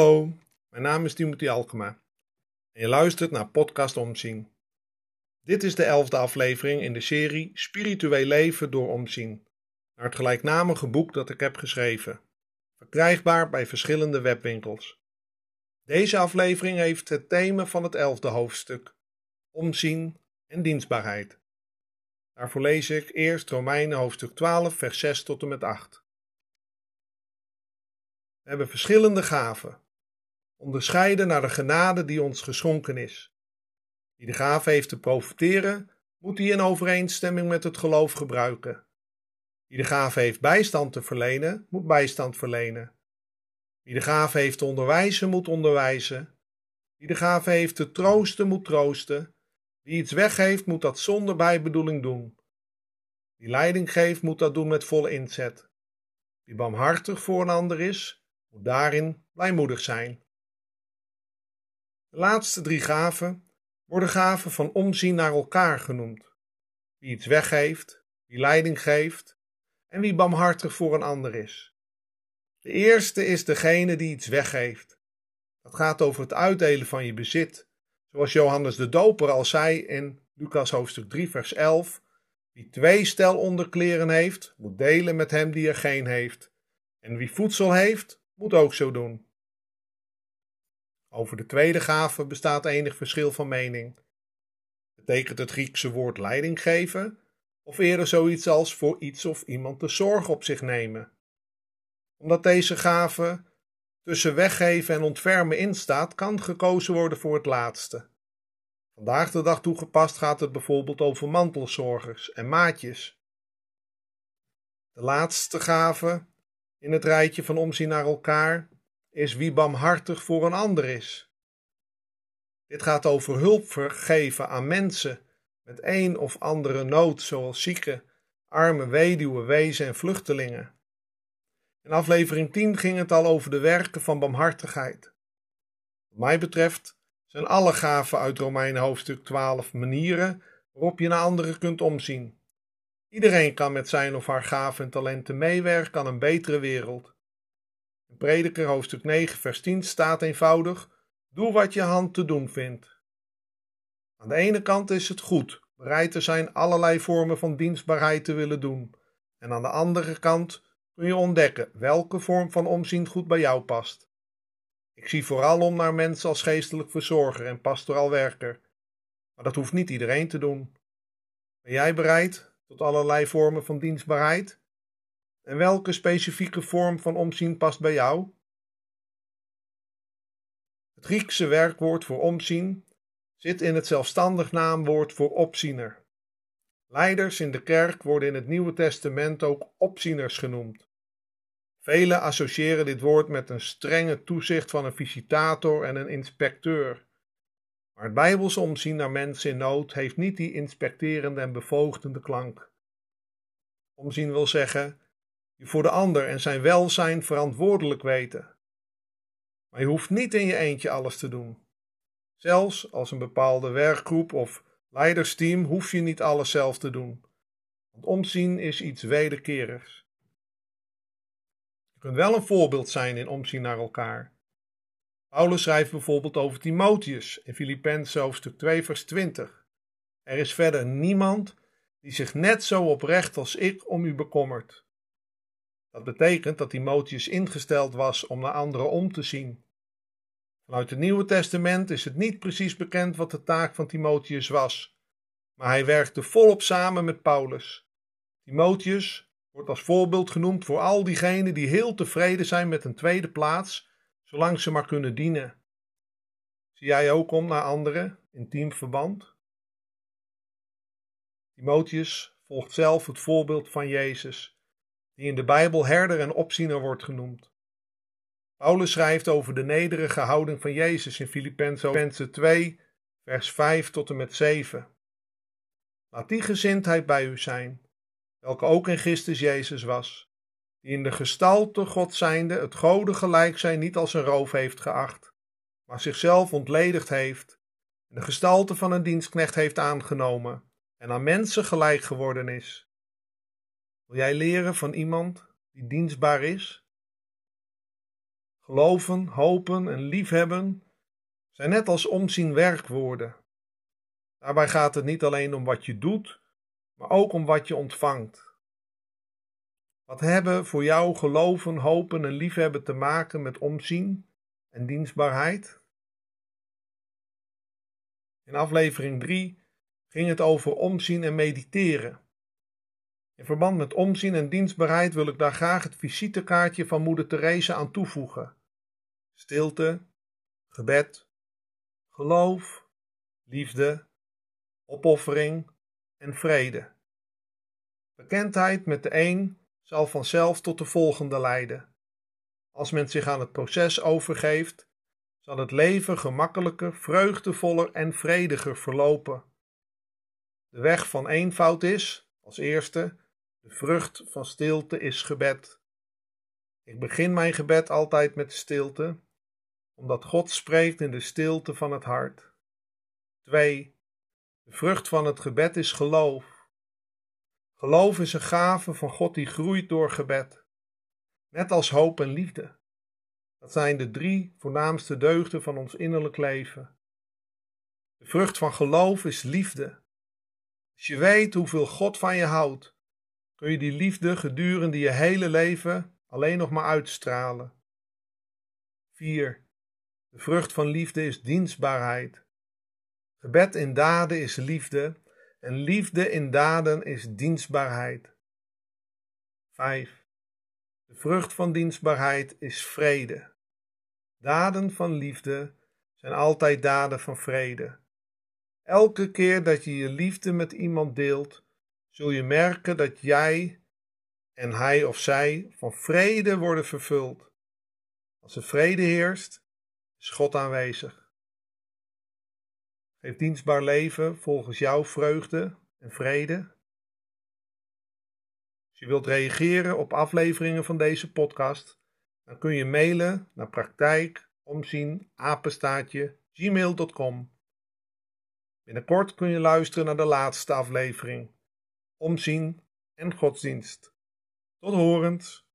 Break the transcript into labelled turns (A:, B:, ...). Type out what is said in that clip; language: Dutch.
A: Hallo, mijn naam is Timothy Alkema en je luistert naar podcast Omzien. Dit is de elfde aflevering in de serie Spiritueel leven door Omzien, naar het gelijknamige boek dat ik heb geschreven, verkrijgbaar bij verschillende webwinkels. Deze aflevering heeft het thema van het elfde hoofdstuk, omzien en dienstbaarheid. Daarvoor lees ik eerst Romeinen hoofdstuk 12, vers 6 tot en met 8. We hebben verschillende gaven, onderscheiden naar de genade die ons geschonken is. Wie de gave heeft te profiteren, moet die in overeenstemming met het geloof gebruiken. Wie de gave heeft bijstand te verlenen, moet bijstand verlenen. Wie de gave heeft te onderwijzen, moet onderwijzen. Wie de gave heeft te troosten, moet troosten. Wie iets weggeeft, moet dat zonder bijbedoeling doen. Wie leiding geeft, moet dat doen met volle inzet. Wie barmhartig voor een ander is, moet daarin blijmoedig zijn. De laatste drie gaven worden gaven van omzien naar elkaar genoemd. Wie iets weggeeft, wie leiding geeft en wie barmhartig voor een ander is. De eerste is degene die iets weggeeft. Dat gaat over het uitdelen van je bezit, zoals Johannes de Doper al zei in Lucas hoofdstuk 3 vers 11. Wie twee stel onderkleren heeft, moet delen met hem die er geen heeft. En wie voedsel heeft, moet ook zo doen. Over de tweede gave bestaat enig verschil van mening. Betekent het Griekse woord leiding geven, of eerder zoiets als voor iets of iemand de zorg op zich nemen? Omdat deze gave tussen weggeven en ontfermen instaat, kan gekozen worden voor het laatste. Vandaag de dag toegepast gaat het bijvoorbeeld over mantelzorgers en maatjes. De laatste gave in het rijtje van omzien naar elkaar is wie barmhartig voor een ander is. Dit gaat over hulp geven aan mensen met een of andere nood, zoals zieken, arme weduwen, wezen en vluchtelingen. In aflevering 10 ging het al over de werken van barmhartigheid. Wat mij betreft zijn alle gaven uit Romeinen hoofdstuk 12 manieren waarop je naar anderen kunt omzien. Iedereen kan met zijn of haar gaven en talenten meewerken aan een betere wereld. In Prediker hoofdstuk 9 vers 10 staat eenvoudig: Doe wat je hand te doen vindt. Aan de ene kant is het goed bereid te zijn allerlei vormen van dienstbaarheid te willen doen. En aan de andere kant kun je ontdekken welke vorm van omzien goed bij jou past. Ik zie vooral om naar mensen als geestelijk verzorger en pastoraal werker. Maar dat hoeft niet iedereen te doen. Ben jij bereid tot allerlei vormen van dienstbaarheid? En welke specifieke vorm van omzien past bij jou? Het Griekse werkwoord voor omzien zit in het zelfstandig naamwoord voor opziener. Leiders in de kerk worden in het Nieuwe Testament ook opzieners genoemd. Velen associëren dit woord met een strenge toezicht van een visitator en een inspecteur. Maar het Bijbels omzien naar mensen in nood heeft niet die inspecterende en bevoogdende klank. Omzien wil zeggen je voor de ander en zijn welzijn verantwoordelijk weten. Maar je hoeft niet in je eentje alles te doen. Zelfs als een bepaalde werkgroep of leidersteam hoef je niet alles zelf te doen. Want omzien is iets wederkerigs. Je kunt wel een voorbeeld zijn in omzien naar elkaar. Paulus schrijft bijvoorbeeld over Timotheus in Filippenzen hoofdstuk 2 vers 20. Er is verder niemand die zich net zo oprecht als ik om u bekommert. Dat betekent dat Timotheus ingesteld was om naar anderen om te zien. Vanuit het Nieuwe Testament is het niet precies bekend wat de taak van Timotheus was, maar hij werkte volop samen met Paulus. Timotheus wordt als voorbeeld genoemd voor al diegenen die heel tevreden zijn met een tweede plaats, zolang ze maar kunnen dienen. Zie jij ook om naar anderen in teamverband? Timotheus volgt zelf het voorbeeld van Jezus die in de Bijbel herder en opziener wordt genoemd. Paulus schrijft over de nederige houding van Jezus in Filippenzen 2, vers 5 tot en met 7. Laat die gezindheid bij u zijn, welke ook in Christus Jezus was, die in de gestalte God zijnde het gode gelijk zijn niet als een roof heeft geacht, maar zichzelf ontledigd heeft en de gestalte van een dienstknecht heeft aangenomen en aan mensen gelijk geworden is wil jij leren van iemand die dienstbaar is? geloven, hopen en liefhebben zijn net als omzien werkwoorden. Daarbij gaat het niet alleen om wat je doet, maar ook om wat je ontvangt. Wat hebben voor jou geloven, hopen en liefhebben te maken met omzien en dienstbaarheid? In aflevering 3 ging het over omzien en mediteren. In verband met omzien en dienstbaarheid wil ik daar graag het visitekaartje van Moeder Teresa aan toevoegen. Stilte, gebed, geloof, liefde, opoffering en vrede. Bekendheid met de een zal vanzelf tot de volgende leiden. Als men zich aan het proces overgeeft, zal het leven gemakkelijker, vreugdevoller en vrediger verlopen. De weg van eenvoud is, als eerste, de vrucht van stilte is gebed. Ik begin mijn gebed altijd met stilte, omdat God spreekt in de stilte van het hart. 2. De vrucht van het gebed is geloof. Geloof is een gave van God die groeit door gebed, net als hoop en liefde. Dat zijn de drie voornaamste deugden van ons innerlijk leven. De vrucht van geloof is liefde. Als je weet hoeveel God van je houdt, kun je die liefde gedurende je hele leven alleen nog maar uitstralen. 4. De vrucht van liefde is dienstbaarheid. Gebed in daden is liefde en liefde in daden is dienstbaarheid. 5. De vrucht van dienstbaarheid is vrede. Daden van liefde zijn altijd daden van vrede. Elke keer dat je je liefde met iemand deelt, zul je merken dat jij en hij of zij van vrede worden vervuld. Als er vrede heerst, is God aanwezig. Geef dienstbaar leven volgens jouw vreugde en vrede. Als je wilt reageren op afleveringen van deze podcast, dan kun je mailen naar praktijk apenstaatje gmail.com. Binnenkort kun je luisteren naar de laatste aflevering. Omzien en godsdienst. Tot horens.